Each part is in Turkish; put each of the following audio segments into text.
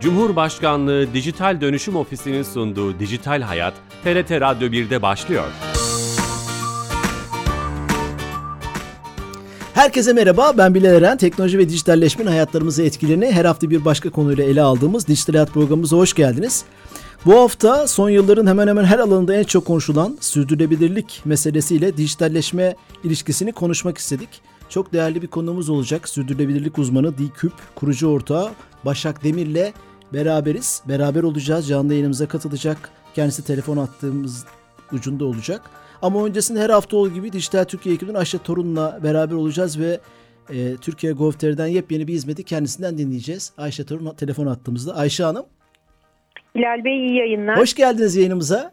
Cumhurbaşkanlığı Dijital Dönüşüm Ofisi'nin sunduğu Dijital Hayat, TRT Radyo 1'de başlıyor. Herkese merhaba, ben Bilal Eren. Teknoloji ve dijitalleşmenin hayatlarımızı etkilerini her hafta bir başka konuyla ele aldığımız Dijital Hayat programımıza hoş geldiniz. Bu hafta son yılların hemen hemen her alanında en çok konuşulan sürdürülebilirlik meselesiyle dijitalleşme ilişkisini konuşmak istedik. Çok değerli bir konuğumuz olacak. Sürdürülebilirlik uzmanı D-Küp kurucu ortağı Başak Demir'le beraberiz. Beraber olacağız. Canlı yayınımıza katılacak. Kendisi telefon attığımız ucunda olacak. Ama öncesinde her hafta olduğu gibi Dijital Türkiye ekibinin Ayşe Torun'la beraber olacağız ve e, Türkiye Gov.tr'den yepyeni bir hizmeti kendisinden dinleyeceğiz. Ayşe Torun telefon attığımızda. Ayşe Hanım. Bilal Bey iyi yayınlar. Hoş geldiniz yayınımıza.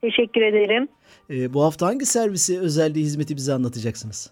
Teşekkür ederim. E, bu hafta hangi servisi, özelliği, hizmeti bize anlatacaksınız?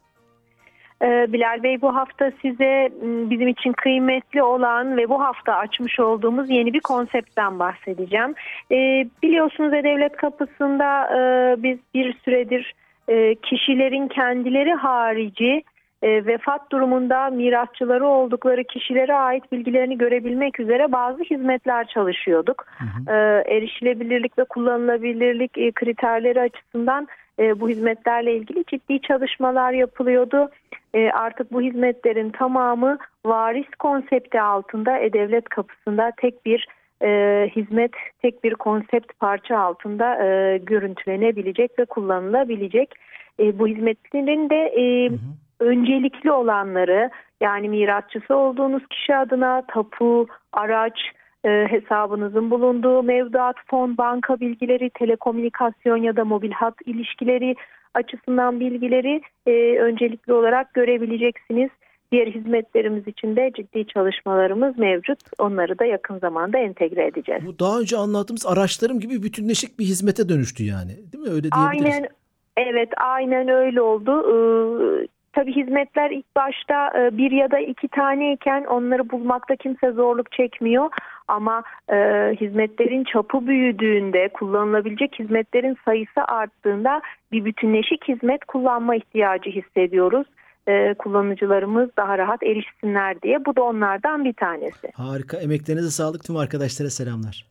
Ee, Bilal Bey bu hafta size bizim için kıymetli olan ve bu hafta açmış olduğumuz yeni bir konseptten bahsedeceğim. Ee, biliyorsunuz devlet kapısında e, biz bir süredir e, kişilerin kendileri harici e, vefat durumunda mirasçıları oldukları kişilere ait bilgilerini görebilmek üzere bazı hizmetler çalışıyorduk. Hı hı. E, erişilebilirlik ve kullanılabilirlik kriterleri açısından e, bu hizmetlerle ilgili ciddi çalışmalar yapılıyordu. E, artık bu hizmetlerin tamamı varis konsepti altında E-Devlet kapısında tek bir e, hizmet, tek bir konsept parça altında e, görüntülenebilecek ve kullanılabilecek. E, bu hizmetlerin de e, hı hı öncelikli olanları yani mirasçısı olduğunuz kişi adına tapu, araç, e, hesabınızın bulunduğu mevduat, fon, banka bilgileri, telekomünikasyon ya da mobil hat ilişkileri açısından bilgileri e, öncelikli olarak görebileceksiniz. Diğer hizmetlerimiz için de ciddi çalışmalarımız mevcut. Onları da yakın zamanda entegre edeceğiz. Bu daha önce anlattığımız araçlarım gibi bütünleşik bir hizmete dönüştü yani. Değil mi? Öyle diyebiliriz. Aynen Evet aynen öyle oldu. Ee, Tabii hizmetler ilk başta e, bir ya da iki taneyken onları bulmakta kimse zorluk çekmiyor. Ama e, hizmetlerin çapı büyüdüğünde, kullanılabilecek hizmetlerin sayısı arttığında bir bütünleşik hizmet kullanma ihtiyacı hissediyoruz. E, kullanıcılarımız daha rahat erişsinler diye. Bu da onlardan bir tanesi. Harika. Emeklerinize sağlık. Tüm arkadaşlara selamlar.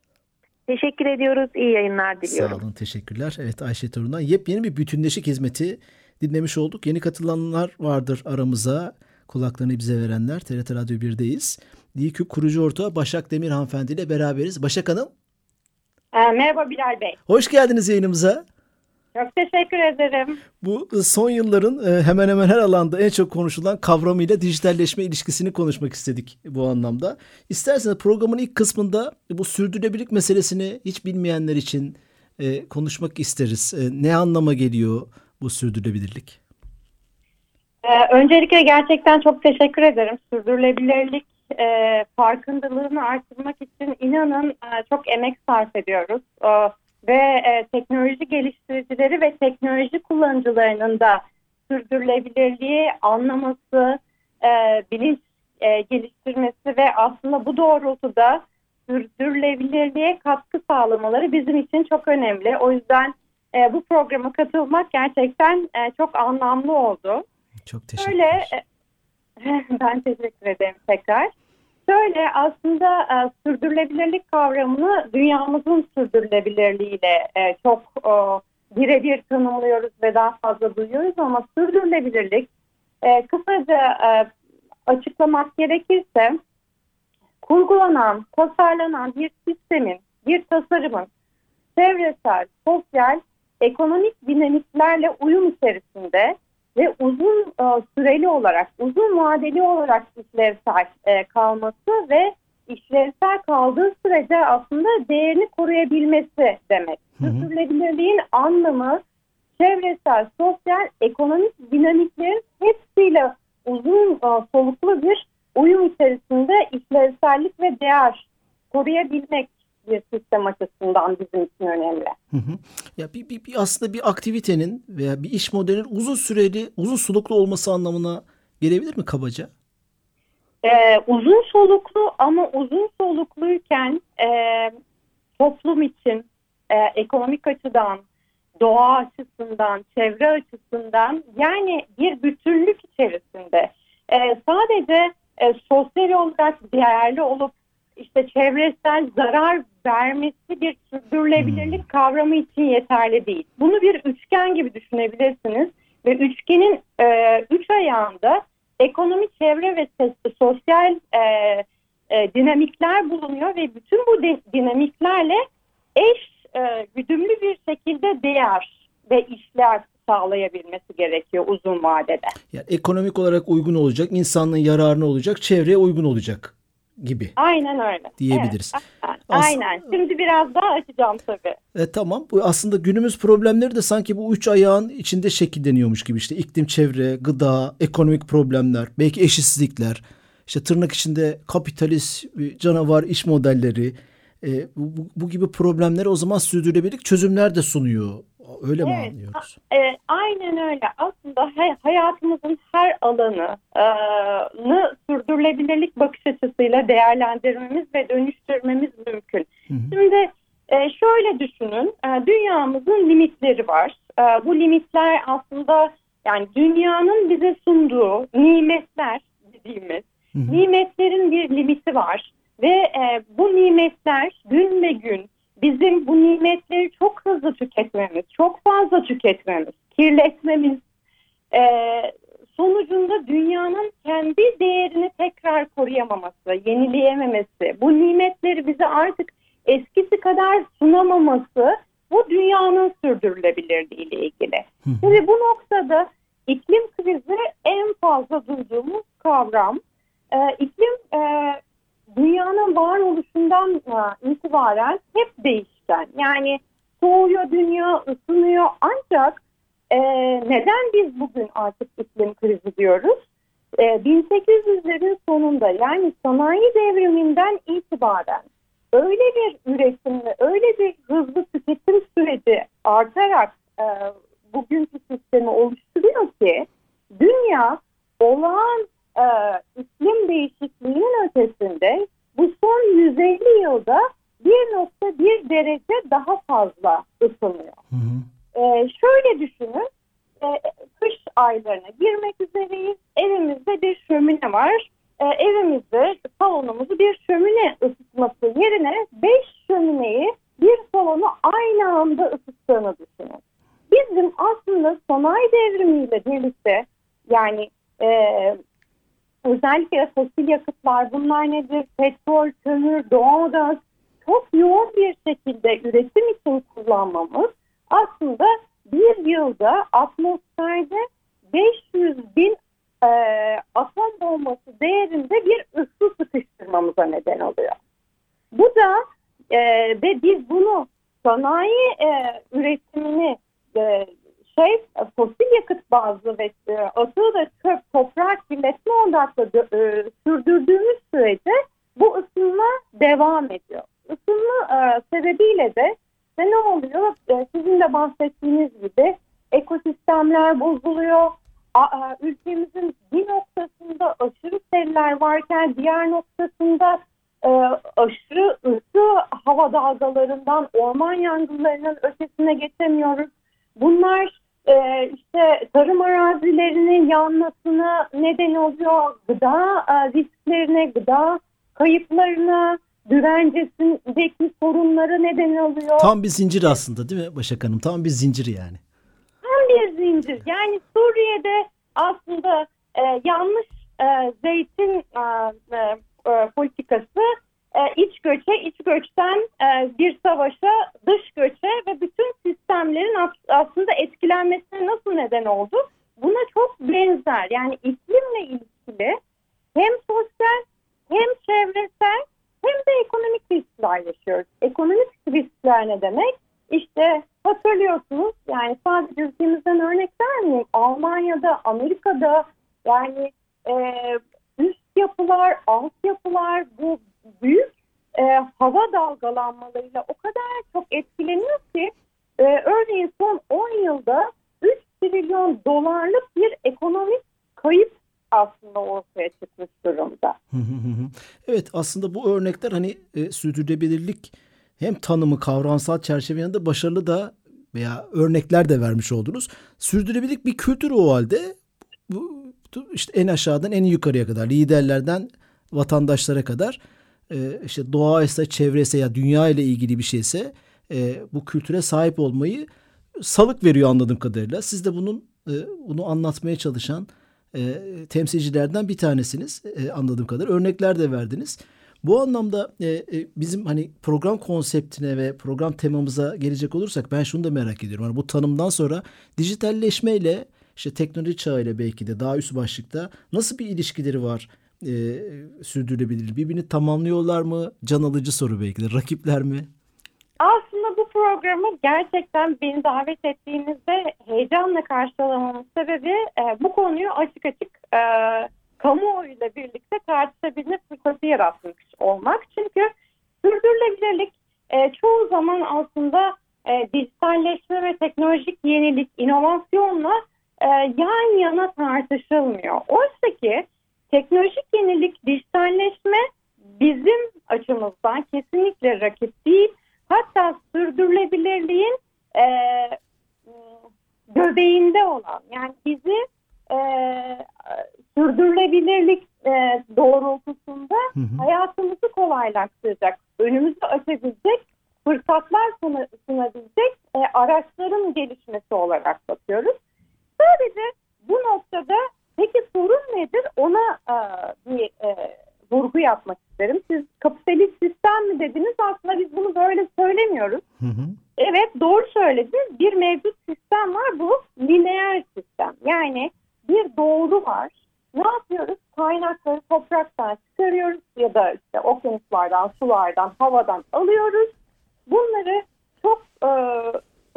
Teşekkür ediyoruz. İyi yayınlar diliyorum. Sağ olun. Teşekkürler. Evet Ayşe Torun'dan yepyeni bir bütünleşik hizmeti dinlemiş olduk. Yeni katılanlar vardır aramıza. Kulaklarını bize verenler. TRT Radyo 1'deyiz. DİKÜ kurucu ortağı Başak Demir hanımefendi ile beraberiz. Başak Hanım. E, merhaba Bilal Bey. Hoş geldiniz yayınımıza. Çok teşekkür ederim. Bu son yılların e, hemen hemen her alanda en çok konuşulan kavramıyla dijitalleşme ilişkisini konuşmak istedik bu anlamda. İsterseniz programın ilk kısmında bu sürdürülebilirlik meselesini hiç bilmeyenler için e, konuşmak isteriz. Ne anlama geliyor? bu sürdürülebilirlik? Ee, öncelikle gerçekten çok teşekkür ederim. Sürdürülebilirlik e, farkındalığını artırmak için inanın e, çok emek sarf ediyoruz. E, ve e, teknoloji geliştiricileri ve teknoloji kullanıcılarının da sürdürülebilirliği anlaması, e, bilinç e, geliştirmesi ve aslında bu doğrultuda sürdürülebilirliğe katkı sağlamaları bizim için çok önemli. O yüzden e, bu programa katılmak gerçekten e, çok anlamlı oldu. Çok teşekkürler. Şöyle, e, ben teşekkür ederim tekrar. Şöyle aslında e, sürdürülebilirlik kavramını dünyamızın sürdürülebilirliğiyle e, çok e, birebir tanımlıyoruz ve daha fazla duyuyoruz ama sürdürülebilirlik e, kısaca e, açıklamak gerekirse kurgulanan, tasarlanan bir sistemin, bir tasarımın çevresel, sosyal ekonomik dinamiklerle uyum içerisinde ve uzun e, süreli olarak, uzun vadeli olarak işlevsel e, kalması ve işlevsel kaldığı sürece aslında değerini koruyabilmesi demek. Sürdürülebilirliğin anlamı çevresel, sosyal, ekonomik dinamiklerin hepsiyle uzun e, soluklu bir uyum içerisinde işlevsellik ve değer koruyabilmek bir sistem açısından bizim için önemli. Hı hı. Ya bir, bir, bir aslında bir aktivitenin veya bir iş modelinin uzun süreli, uzun soluklu olması anlamına gelebilir mi kabaca? Ee, uzun soluklu ama uzun solukluyken e, toplum için e, ekonomik açıdan, doğa açısından, çevre açısından yani bir bütünlük içerisinde e, sadece e, sosyal olarak değerli olup işte çevresel zarar vermesi bir sürdürülebilirlik hmm. kavramı için yeterli değil. Bunu bir üçgen gibi düşünebilirsiniz ve üçgenin e, üç ayağında ekonomi, çevre ve sosyal e, e, dinamikler bulunuyor ve bütün bu dinamiklerle eş e, güdümlü bir şekilde değer ve işler sağlayabilmesi gerekiyor uzun vadede. Yani ekonomik olarak uygun olacak, insanlığın yararına olacak, çevreye uygun olacak gibi. Aynen öyle. Diyebiliriz. Evet, aynen. Şimdi biraz daha açacağım tabii. E, tamam. Bu aslında günümüz problemleri de sanki bu üç ayağın içinde şekilleniyormuş gibi işte iklim, çevre, gıda, ekonomik problemler, belki eşitsizlikler, işte tırnak içinde kapitalist canavar iş modelleri, e, bu, bu gibi problemleri o zaman sürdürülebilirlik çözümler de sunuyor. Öyle mi evet, anlıyoruz? E, aynen öyle. Aslında he, hayatımızın her alanını e, sürdürülebilirlik bakış açısıyla değerlendirmemiz ve dönüştürmemiz mümkün. Hı hı. Şimdi e, şöyle düşünün. E, dünyamızın limitleri var. E, bu limitler aslında yani dünyanın bize sunduğu nimetler dediğimiz hı hı. nimetlerin bir limiti var. Ve e, bu nimetler gün ve gün bizim bu nimetleri çok hızlı tüketmemiz, çok fazla tüketmemiz, kirletmemiz e, sonucunda dünyanın kendi değerini tekrar koruyamaması, yenileyememesi, bu nimetleri bize artık eskisi kadar sunamaması bu dünyanın sürdürülebilirliği ile ilgili. Şimdi bu noktada iklim krizi en fazla duyduğumuz kavram. Ee, iklim e, dünyanın varoluşundan e, itibaren hep değişken. Yani soğuyor dünya, ısınıyor ancak e, neden biz bugün artık iklim krizi diyoruz? E, 1800'lerin sonunda yani sanayi devriminden itibaren öyle bir üretim ve öyle bir hızlı tüketim süreci artarak e, bugünkü sistemi oluşturuyor ki dünya olağan e, iklim değişikliğinin ötesinde bu son 150 yılda 1.1 derece daha fazla ısınıyor. Hı hı. E, şöyle düşünün, e, kış aylarına girmek üzereyiz. Evimizde bir şömine var. E, evimizde salonumuzu bir şömine ısıtması yerine 5 şömineyi bir salonu aynı anda ısıttığını düşünün. Bizim aslında sanayi devrimiyle birlikte yani e, özellikle fosil yakıtlar bunlar nedir? Petrol, kömür, doğalgaz çok yoğun bir şekilde üretim için kullanmamız aslında bir yılda atmosferde 500 bin e, bombası değerinde bir ısı sıkıştırmamıza neden oluyor. Bu da e, ve biz bunu sanayi e, üretimini e, şey fosil yakıt bazlı ve e, atığı da çöp, toprak, kirletme odaklı e, sürdürdüğümüz sürece bu ısınma devam ediyor. Isınma e, sebebiyle de ne oluyor? E, sizin de bahsettiğiniz gibi ekosistemler bozuluyor. A, a, ülkemizin bir noktasında aşırı seller varken diğer noktasında e, aşırı ısı hava dalgalarından orman yangınlarının ötesine geçemiyoruz. Bunlar e, işte tarım arazilerinin yanmasına neden oluyor. Gıda e, risklerine, gıda kayıplarına, güvencesindeki sorunlara neden oluyor. Tam bir zincir aslında değil mi Başak Hanım? Tam bir zincir yani. Tam bir zincir. Yani Suriye'de aslında e, yanlış e, zeytin e, e, e politikası e, iç göçe, iç göçten e, bir savaşa, dış göçe ve bütün sistemlerin aslında etkilenmesine nasıl neden oldu? Buna çok benzer. Yani iklimle ilgili hem sosyal hem çevresel hem de ekonomik riskler yaşıyoruz. Ekonomik riskler ne demek? İşte hatırlıyorsunuz yani sadece ülkemizden örnek vermeyeyim. Almanya'da, Amerika'da yani e, üst yapılar, alt yapılar bu büyük e, hava dalgalanmalarıyla o kadar çok etkileniyor ki e, örneğin son 10 yılda 3 trilyon dolarlık bir ekonomik kayıp aslında ortaya çıkmış durumda. evet aslında bu örnekler hani e, sürdürülebilirlik hem tanımı kavramsal çerçeve yanında başarılı da veya örnekler de vermiş oldunuz. Sürdürülebilirlik bir kültür o halde. İşte en aşağıdan en yukarıya kadar liderlerden vatandaşlara kadar e, işte doğa ise çevresi ya dünya ile ilgili bir şeyse e, bu kültüre sahip olmayı salık veriyor anladığım kadarıyla. Siz de bunun e, bunu anlatmaya çalışan e, temsilcilerden bir tanesiniz e, anladığım kadarıyla. Örnekler de verdiniz. Bu anlamda e, e, bizim hani program konseptine ve program temamıza gelecek olursak ben şunu da merak ediyorum. Hani bu tanımdan sonra dijitalleşmeyle işte teknoloji çağıyla belki de daha üst başlıkta nasıl bir ilişkileri var e, sürdürülebilir? Birbirini tamamlıyorlar mı? Can alıcı soru belki de. Rakipler mi? Aslında bu programı gerçekten beni davet ettiğinizde heyecanla karşılamamın sebebi e, bu konuyu açık açık e, kamuoyuyla birlikte tartışabilme fırsatı yaratmış olmak. Çünkü sürdürülebilirlik e, çoğu zaman aslında e, dijitalleşme ve teknolojik yenilik, inovasyonla e, yan yana tartışılmıyor. Oysa ki teknolojik yenilik, dijitalleşme bizim açımızdan kesinlikle rakip değil. Hatta sürdürülebilirliğin e, göbeğinde olan yani bizi e, sürdürülebilirlik e, doğrultusunda hı hı. hayatımızı kolaylaştıracak, önümüzü açabilecek, fırsatlar sunabilecek e, araçların gelişmesi olarak bakıyoruz. Sadece bu noktada peki sorun nedir ona e, bir e, vurgu yapmak isterim. Siz kapitalist sistem mi dediniz aslında biz bunu böyle söylemiyoruz. Hı hı. Evet doğru söylediniz. Bir mevcut sistem var bu lineer sistem. Yani bir doğru var. Ne yapıyoruz? Kaynakları topraktan çıkarıyoruz ya da işte okyanuslardan, sulardan, havadan alıyoruz. Bunları çok e,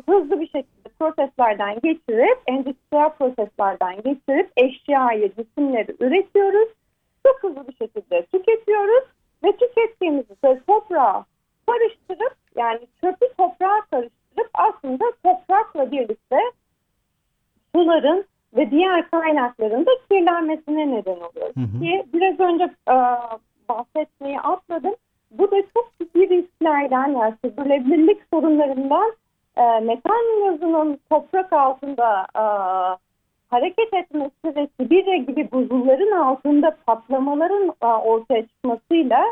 hızlı bir şekilde proseslerden geçirip, endüstriyel proseslerden geçirip eşyayı, cisimleri üretiyoruz. Çok hızlı bir şekilde tüketiyoruz ve tükettiğimizi de toprağa karıştırıp yani çöpü toprağa karıştırıp aslında toprakla birlikte suların ve diğer kaynakların da kirlenmesine neden oluyor. Hı hı. Ki biraz önce e, bahsetmeyi atladım. Bu da çok ciddi risklerden yani sürdürülebilirlik sorunlarından e, metan gazının toprak altında e, hareket etmesi ve Sibirya gibi buzulların altında patlamaların e, ortaya çıkmasıyla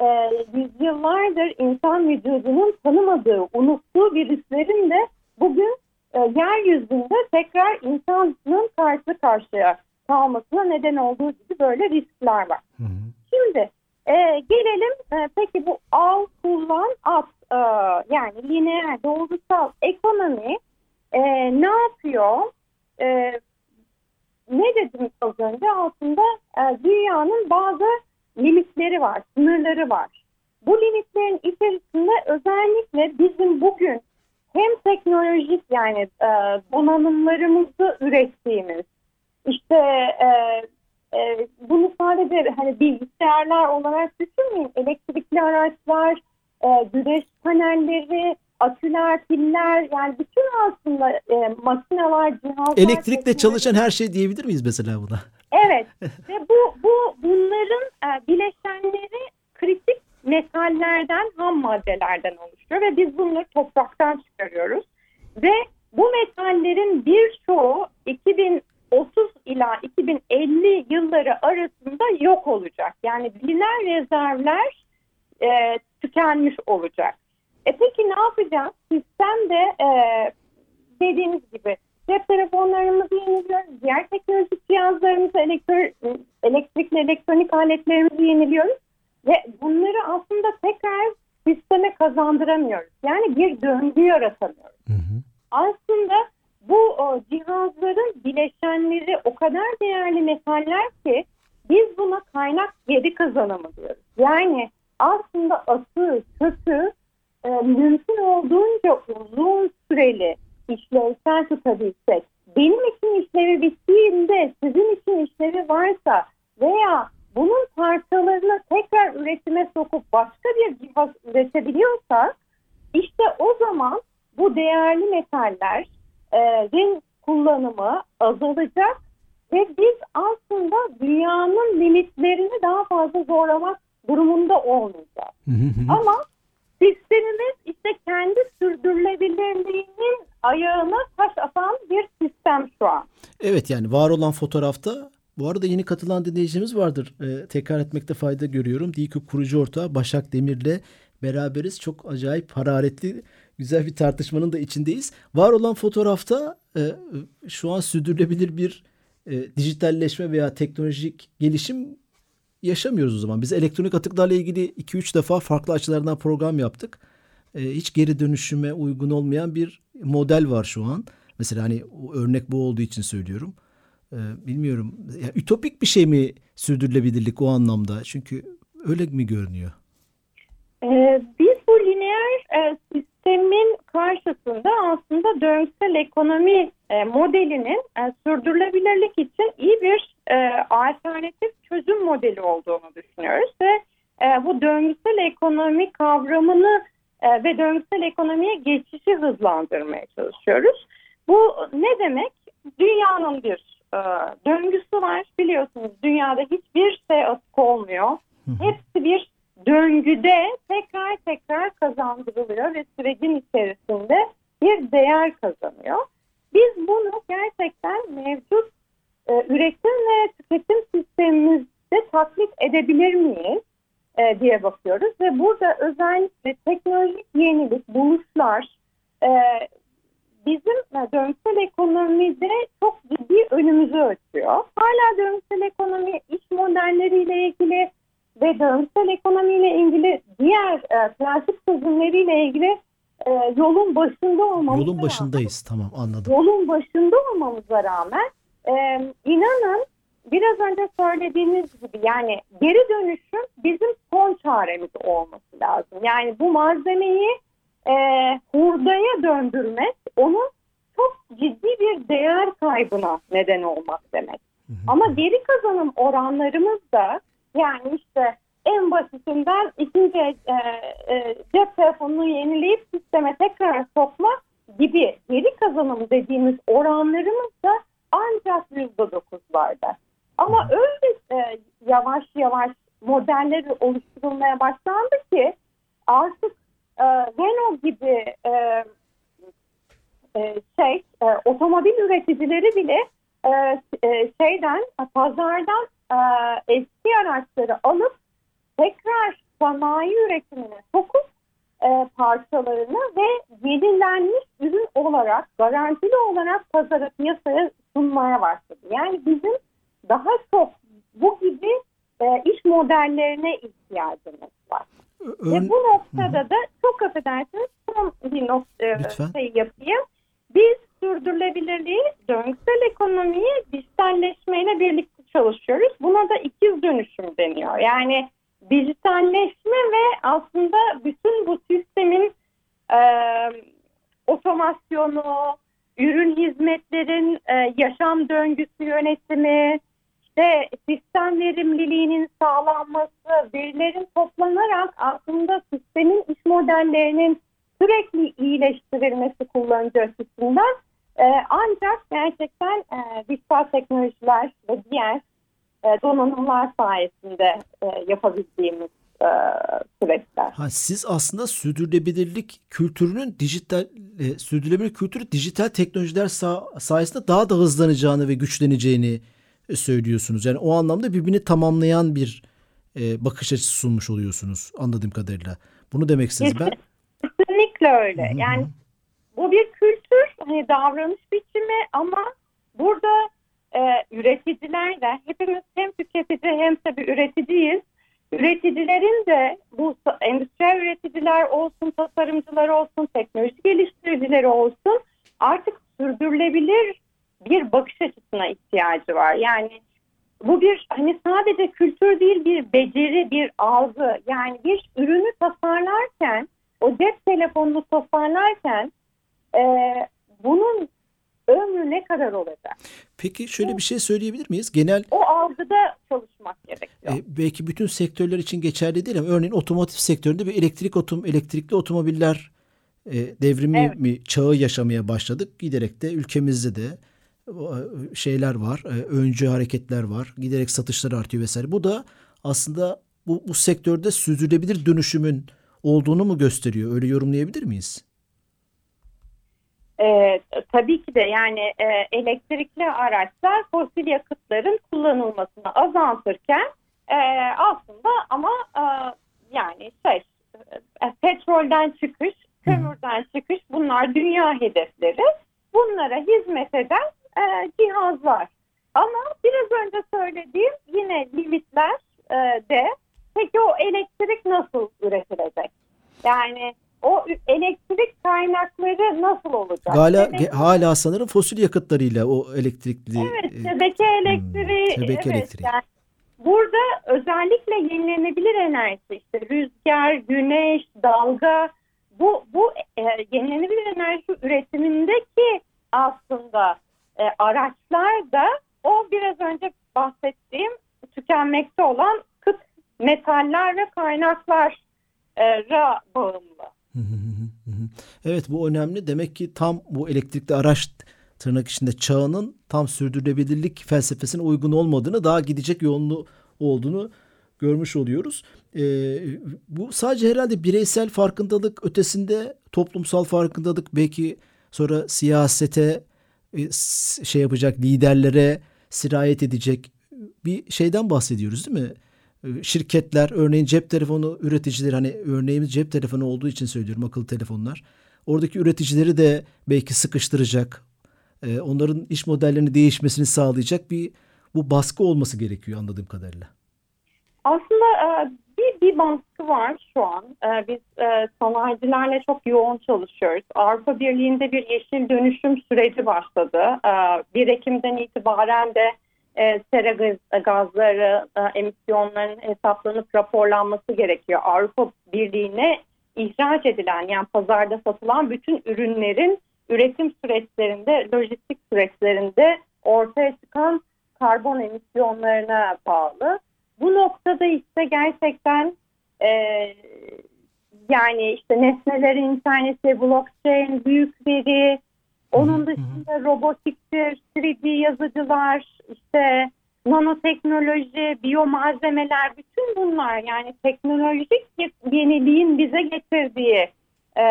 e, yüzyıllardır insan vücudunun tanımadığı, unuttuğu virüslerin de bugün e, yeryüzünde tekrar insanın karşı karşıya kalmasına neden olduğu gibi böyle riskler var. Hı hı. Şimdi e, gelelim e, peki bu al, kullan, at e, yani lineer, doğrusal ekonomi e, ne yapıyor? E, ne dedim az önce? Aslında e, dünyanın bazı limitleri var, sınırları var. Bu limitlerin içerisinde özellikle bizim bugün hem teknolojik yani e, donanımlarımızı ürettiğimiz işte e, e, bunu sadece hani bilgisayarlar olarak düşünmeyin elektrikli araçlar e, güneş panelleri aküler, piller yani bütün aslında e, makineler, cihazlar. Elektrikle çalışan her şey diyebilir miyiz mesela buna? Evet ve bu, bu bunların e, bileşenleri kritik metallerden, ham maddelerden oluşuyor ve biz bunları topraktan çıkarıyoruz. Ve bu metallerin birçoğu 2030 ila 2050 yılları arasında yok olacak. Yani bilinen rezervler e, tükenmiş olacak. E peki ne yapacağız? Sistemde e, dediğimiz gibi cep telefonlarımızı yeniliyoruz, diğer teknolojik cihazlarımızı, elektro, elektrikli elektronik aletlerimizi yeniliyoruz. Ve bunları aslında tekrar sisteme kazandıramıyoruz. Yani bir döngü yaratamıyoruz. Hı hı. Aslında bu o, cihazların bileşenleri o kadar değerli metaller ki biz buna kaynak geri kazanımı diyoruz. Yani aslında atı, kötü e, mümkün olduğunca uzun süreli işlevsel tutabilsek, benim için işlevi bittiğinde sizin için işlevi varsa veya bunun parçalarını tekrar üretime sokup başka bir cihaz üretebiliyorsak işte o zaman bu değerli metallerin e, kullanımı azalacak ve biz aslında dünyanın limitlerini daha fazla zorlamak durumunda olmayacağız. Ama sistemimiz işte kendi sürdürülebilirliğinin ayağına taş atan bir sistem şu an. Evet yani var olan fotoğrafta Bu arada yeni katılan dinleyicimiz vardır. Ee, tekrar etmekte fayda görüyorum. DİKÜP kurucu ortağı Başak Demir'le beraberiz. Çok acayip hararetli güzel bir tartışmanın da içindeyiz. Var olan fotoğrafta e, şu an sürdürülebilir bir e, dijitalleşme veya teknolojik gelişim yaşamıyoruz o zaman. Biz elektronik atıklarla ilgili 2-3 defa farklı açılardan program yaptık. E, hiç geri dönüşüme uygun olmayan bir model var şu an. Mesela hani örnek bu olduğu için söylüyorum. E, bilmiyorum. Ya, ütopik bir şey mi sürdürülebilirlik o anlamda? Çünkü öyle mi görünüyor? Ee, biz bu lineer e, sistemin karşısında aslında döngüsel ekonomi e, modelinin e, sürdürülebilirlik için iyi bir e, alternatif çözüm modeli olduğunu düşünüyoruz ve e, bu döngüsel ekonomi kavramını e, ve döngüsel ekonomiye geçişi hızlandırmaya çalışıyoruz. Bu ne demek? Dünyanın bir e, döngüsü var. Biliyorsunuz dünyada hiçbir şey atık olmuyor. Hepsi bir döngüde tekrar tekrar kazandırılıyor ve sürecin içerisinde bir değer kazanıyor. Biz bunu gerçekten mevcut e, üretim ve tüketim sistemimizde taklit edebilir miyiz e, diye bakıyoruz ve burada özellikle teknolojik yenilik, buluşlar e, bizim döngüsel ekonomide çok ciddi önümüzü açıyor. Hala döngüsel ekonomi iş modelleriyle ilgili ve döngüsel ekonomiyle ilgili diğer e, plastik çözümleriyle ilgili e, yolun başında olmamız Yolun başındayız rağmen, tamam anladım. Yolun başında olmamıza rağmen e, inanın biraz önce söylediğiniz gibi yani geri dönüşüm bizim son çaremiz olması lazım. Yani bu malzemeyi e, hurdaya döndürmek onun çok ciddi bir değer kaybına neden olmak demek. Hı hı. Ama geri kazanım oranlarımız da yani işte en basitinden ikinci e, e, cep telefonunu yenileyip sisteme tekrar sokma gibi geri kazanım dediğimiz oranlarımız da ancak yüzde dokuzlarda. Ama öyle e, yavaş yavaş modelleri oluşturulmaya başlandı ki artık e, Renault gibi e, e, şey e, otomobil üreticileri bile e, e, şeyden pazardan e, eski araçları alıp tekrar sanayi üretimine sokup e, parçalarını ve yenilenmiş ürün olarak garantili olarak pazara piyasaya sunmaya başladı. Yani bizim daha çok bu gibi e, iş modellerine ihtiyacımız var. Ön... Ve bu noktada Hı-hı. da çok affedersiniz son bir nokta e, şey yapayım. Biz sürdürülebilirliği döngüsel ekonomiyi dijitalleşmeyle birlikte çalışıyoruz. Buna da ikiz dönüşüm deniyor. Yani dijitalleşme ve aslında bütün bu sistemin e, otomasyonu, ürün hizmetlerin e, yaşam döngüsü yönetimi, işte sistem verimliliğinin sağlanması, verilerin toplanarak aslında sistemin iş modellerinin sürekli iyileştirilmesi kullanıcı açısından e, ancak gerçekten e, dijital teknolojiler ve diğer e, donanımlar sayesinde e, yapabildiğimiz e, süreçler. Ha, siz aslında sürdürülebilirlik kültürünün dijital e, sürdürülebilir kültürü dijital teknolojiler sa- sayesinde daha da hızlanacağını ve güçleneceğini söylüyorsunuz. Yani o anlamda birbirini tamamlayan bir e, bakış açısı sunmuş oluyorsunuz anladığım kadarıyla. Bunu demek istediniz ben. Kesinlikle öyle. Hı-hı. Yani bu bir kültür, hani davranış biçimi ama burada e, üreticiler de hepimiz hem tüketici hem tabii üreticiyiz. Üreticilerin de bu endüstriyel üreticiler olsun, tasarımcılar olsun, teknoloji geliştiricileri olsun artık sürdürülebilir bir bakış açısına ihtiyacı var. Yani bu bir hani sadece kültür değil bir beceri, bir algı. Yani bir ürünü tasarlarken, o cep telefonunu tasarlarken e, bunun ömrü ne kadar olacak? Peki şöyle bir şey söyleyebilir miyiz? Genel o algıda çalışmak gerekiyor. E, belki bütün sektörler için geçerli değil ama örneğin otomotiv sektöründe bir elektrik otom elektrikli otomobiller e, devrimi evet. mi çağı yaşamaya başladık. Giderek de ülkemizde de şeyler var. E, öncü hareketler var. Giderek satışlar artıyor vesaire. Bu da aslında bu, bu sektörde sürdürülebilir dönüşümün olduğunu mu gösteriyor? Öyle yorumlayabilir miyiz? E, tabii ki de yani e, elektrikli araçlar fosil yakıtların kullanılmasını azaltırken e, aslında ama e, yani şey e, petrolden çıkış, kömürden çıkış bunlar dünya hedefleri. Bunlara hizmet eden e, cihazlar. Ama biraz önce söylediğim yine limitler e, de peki o elektrik nasıl üretilecek? Yani o elektrik kaynakları nasıl olacak? Hala, Elektrik- hala sanırım fosil yakıtlarıyla o elektrikli Evet, e, şebeke elektriği. hmm, şebeke evet, elektriği. yani burada özellikle yenilenebilir enerji, işte rüzgar, güneş, dalga, bu bu e, yenilenebilir enerji üretimindeki aslında e, araçlar da o biraz önce bahsettiğim tükenmekte olan kıt metaller ve kaynaklara bağımlı. Evet bu önemli. Demek ki tam bu elektrikli araç tırnak içinde çağının tam sürdürülebilirlik felsefesine uygun olmadığını daha gidecek yolunu olduğunu görmüş oluyoruz. Ee, bu sadece herhalde bireysel farkındalık ötesinde toplumsal farkındalık belki sonra siyasete e, şey yapacak liderlere sirayet edecek bir şeyden bahsediyoruz değil mi? Ee, Şirketler örneğin cep telefonu üreticileri hani örneğimiz cep telefonu olduğu için söylüyorum akıllı telefonlar. Oradaki üreticileri de belki sıkıştıracak, e, onların iş modellerinin değişmesini sağlayacak bir bu baskı olması gerekiyor anladığım kadarıyla. Aslında e, bir, baskı var şu an. E, Biz e, sanayicilerle çok yoğun çalışıyoruz. Avrupa Birliği'nde bir yeşil dönüşüm süreci başladı. E, 1 Ekim'den itibaren de e, sera gaz- gazları, e, emisyonların hesaplanıp raporlanması gerekiyor. Avrupa Birliği'ne ihraç edilen yani pazarda satılan bütün ürünlerin üretim süreçlerinde, lojistik süreçlerinde ortaya çıkan karbon emisyonlarına bağlı. Bu noktada işte gerçekten e, yani işte nesnelerin interneti, blockchain, büyük veri, onun dışında robotiktir, 3D yazıcılar, işte nanoteknoloji, biyomalzemeler, bütün bunlar yani teknolojik yeniliğin bize getirdiği e,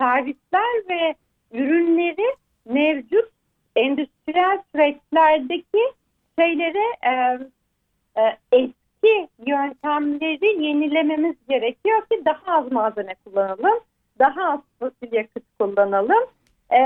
servisler ve ürünleri mevcut endüstriyel süreçlerdeki şeylere e, eski yöntemleri yenilememiz gerekiyor ki daha az malzeme kullanalım, daha az fosil yakıt kullanalım. E,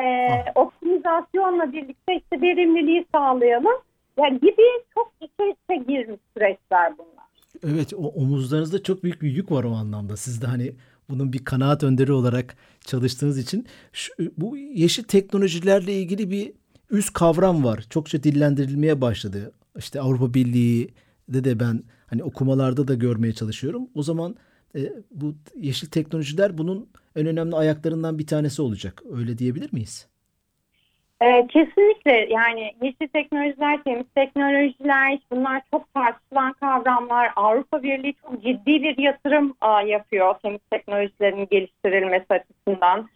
optimizasyonla birlikte işte verimliliği sağlayalım. Yani gibi çok iç içe girmiş süreçler bunlar. Evet o omuzlarınızda çok büyük bir yük var o anlamda. Siz de hani bunun bir kanaat önderi olarak çalıştığınız için şu, bu yeşil teknolojilerle ilgili bir üst kavram var. Çokça dillendirilmeye başladı. İşte Avrupa Birliği'de de ben hani okumalarda da görmeye çalışıyorum. O zaman e, bu yeşil teknolojiler bunun en önemli ayaklarından bir tanesi olacak. Öyle diyebilir miyiz? Ee, kesinlikle yani yeşil teknolojiler, temiz teknolojiler bunlar çok tartışılan kavramlar. Avrupa Birliği çok ciddi bir yatırım aa, yapıyor temiz teknolojilerin geliştirilmesi açısından.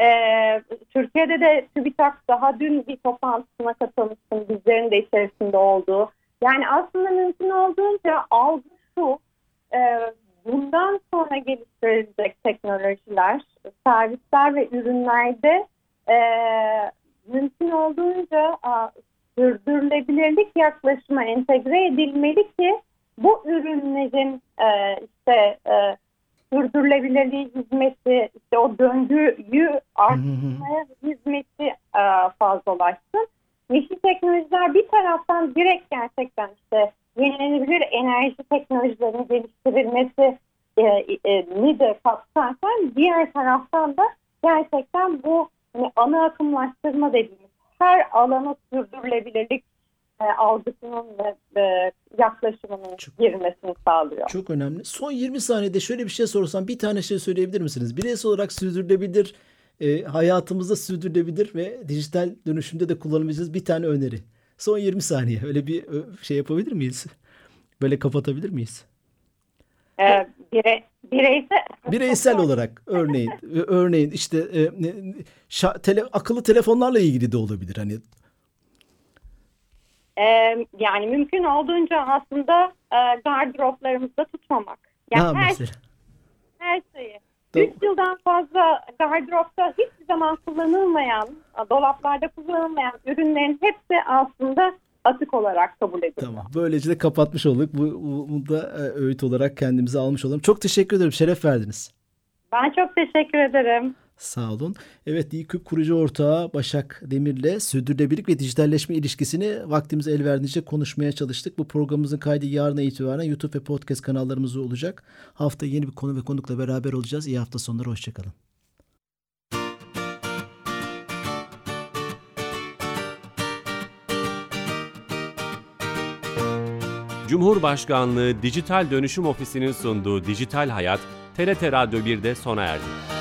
Ee, Türkiye'de de TÜBİTAK daha dün bir toplantısına katılmıştım bizlerin de içerisinde olduğu. Yani aslında mümkün olduğunca algı şu e, bundan sonra geliştirilecek teknolojiler, servisler ve ürünlerde e, mümkün olduğunca a, sürdürülebilirlik yaklaşıma entegre edilmeli ki bu ürünlerin e, işte e, sürdürülebilirliği hizmeti, işte o döngüyü arttırmaya hizmeti e, fazlalaşsın. Yeşil teknolojiler bir taraftan direkt gerçekten işte yenilenebilir enerji teknolojilerinin geliştirilmesi e, e, ni de kapsarken diğer taraftan da gerçekten bu hani ana akımlaştırma dediğimiz her alana sürdürülebilirlik e, algısının ve e, yaklaşımının Çok- girmesini sağlıyor. Çok önemli. Son 20 saniyede şöyle bir şey sorsam bir tane şey söyleyebilir misiniz? Bireysel olarak sürdürülebilir, e, hayatımızda sürdürülebilir ve dijital dönüşümde de kullanabileceğiz bir tane öneri. Son 20 saniye öyle bir şey yapabilir miyiz? Böyle kapatabilir miyiz? E, bire, bireysel, Bireysel olarak örneğin örneğin işte e, şa- tele, akıllı telefonlarla ilgili de olabilir hani e, yani mümkün olduğunca aslında e, gardıroplarımızda tutmamak. Yani ha her, mesela. her şeyi 3 yıldan fazla gardıropta hiçbir zaman kullanılmayan, dolaplarda kullanılmayan ürünlerin hepsi aslında atık olarak kabul ediliyor. Tamam. Böylece de kapatmış olduk. Bu, bu da e, öğüt olarak kendimize almış olalım. Çok teşekkür ederim. Şeref verdiniz. Ben çok teşekkür ederim. Sağ olun. Evet DİKÜP kurucu ortağı Başak Demir'le sürdürülebilirlik ve dijitalleşme ilişkisini vaktimiz el verdiğince konuşmaya çalıştık. Bu programımızın kaydı yarına itibaren YouTube ve podcast kanallarımızda olacak. Hafta yeni bir konu ve konukla beraber olacağız. İyi hafta sonları. Hoşçakalın. Cumhurbaşkanlığı Dijital Dönüşüm Ofisi'nin sunduğu Dijital Hayat, TRT Radyo 1'de sona erdi.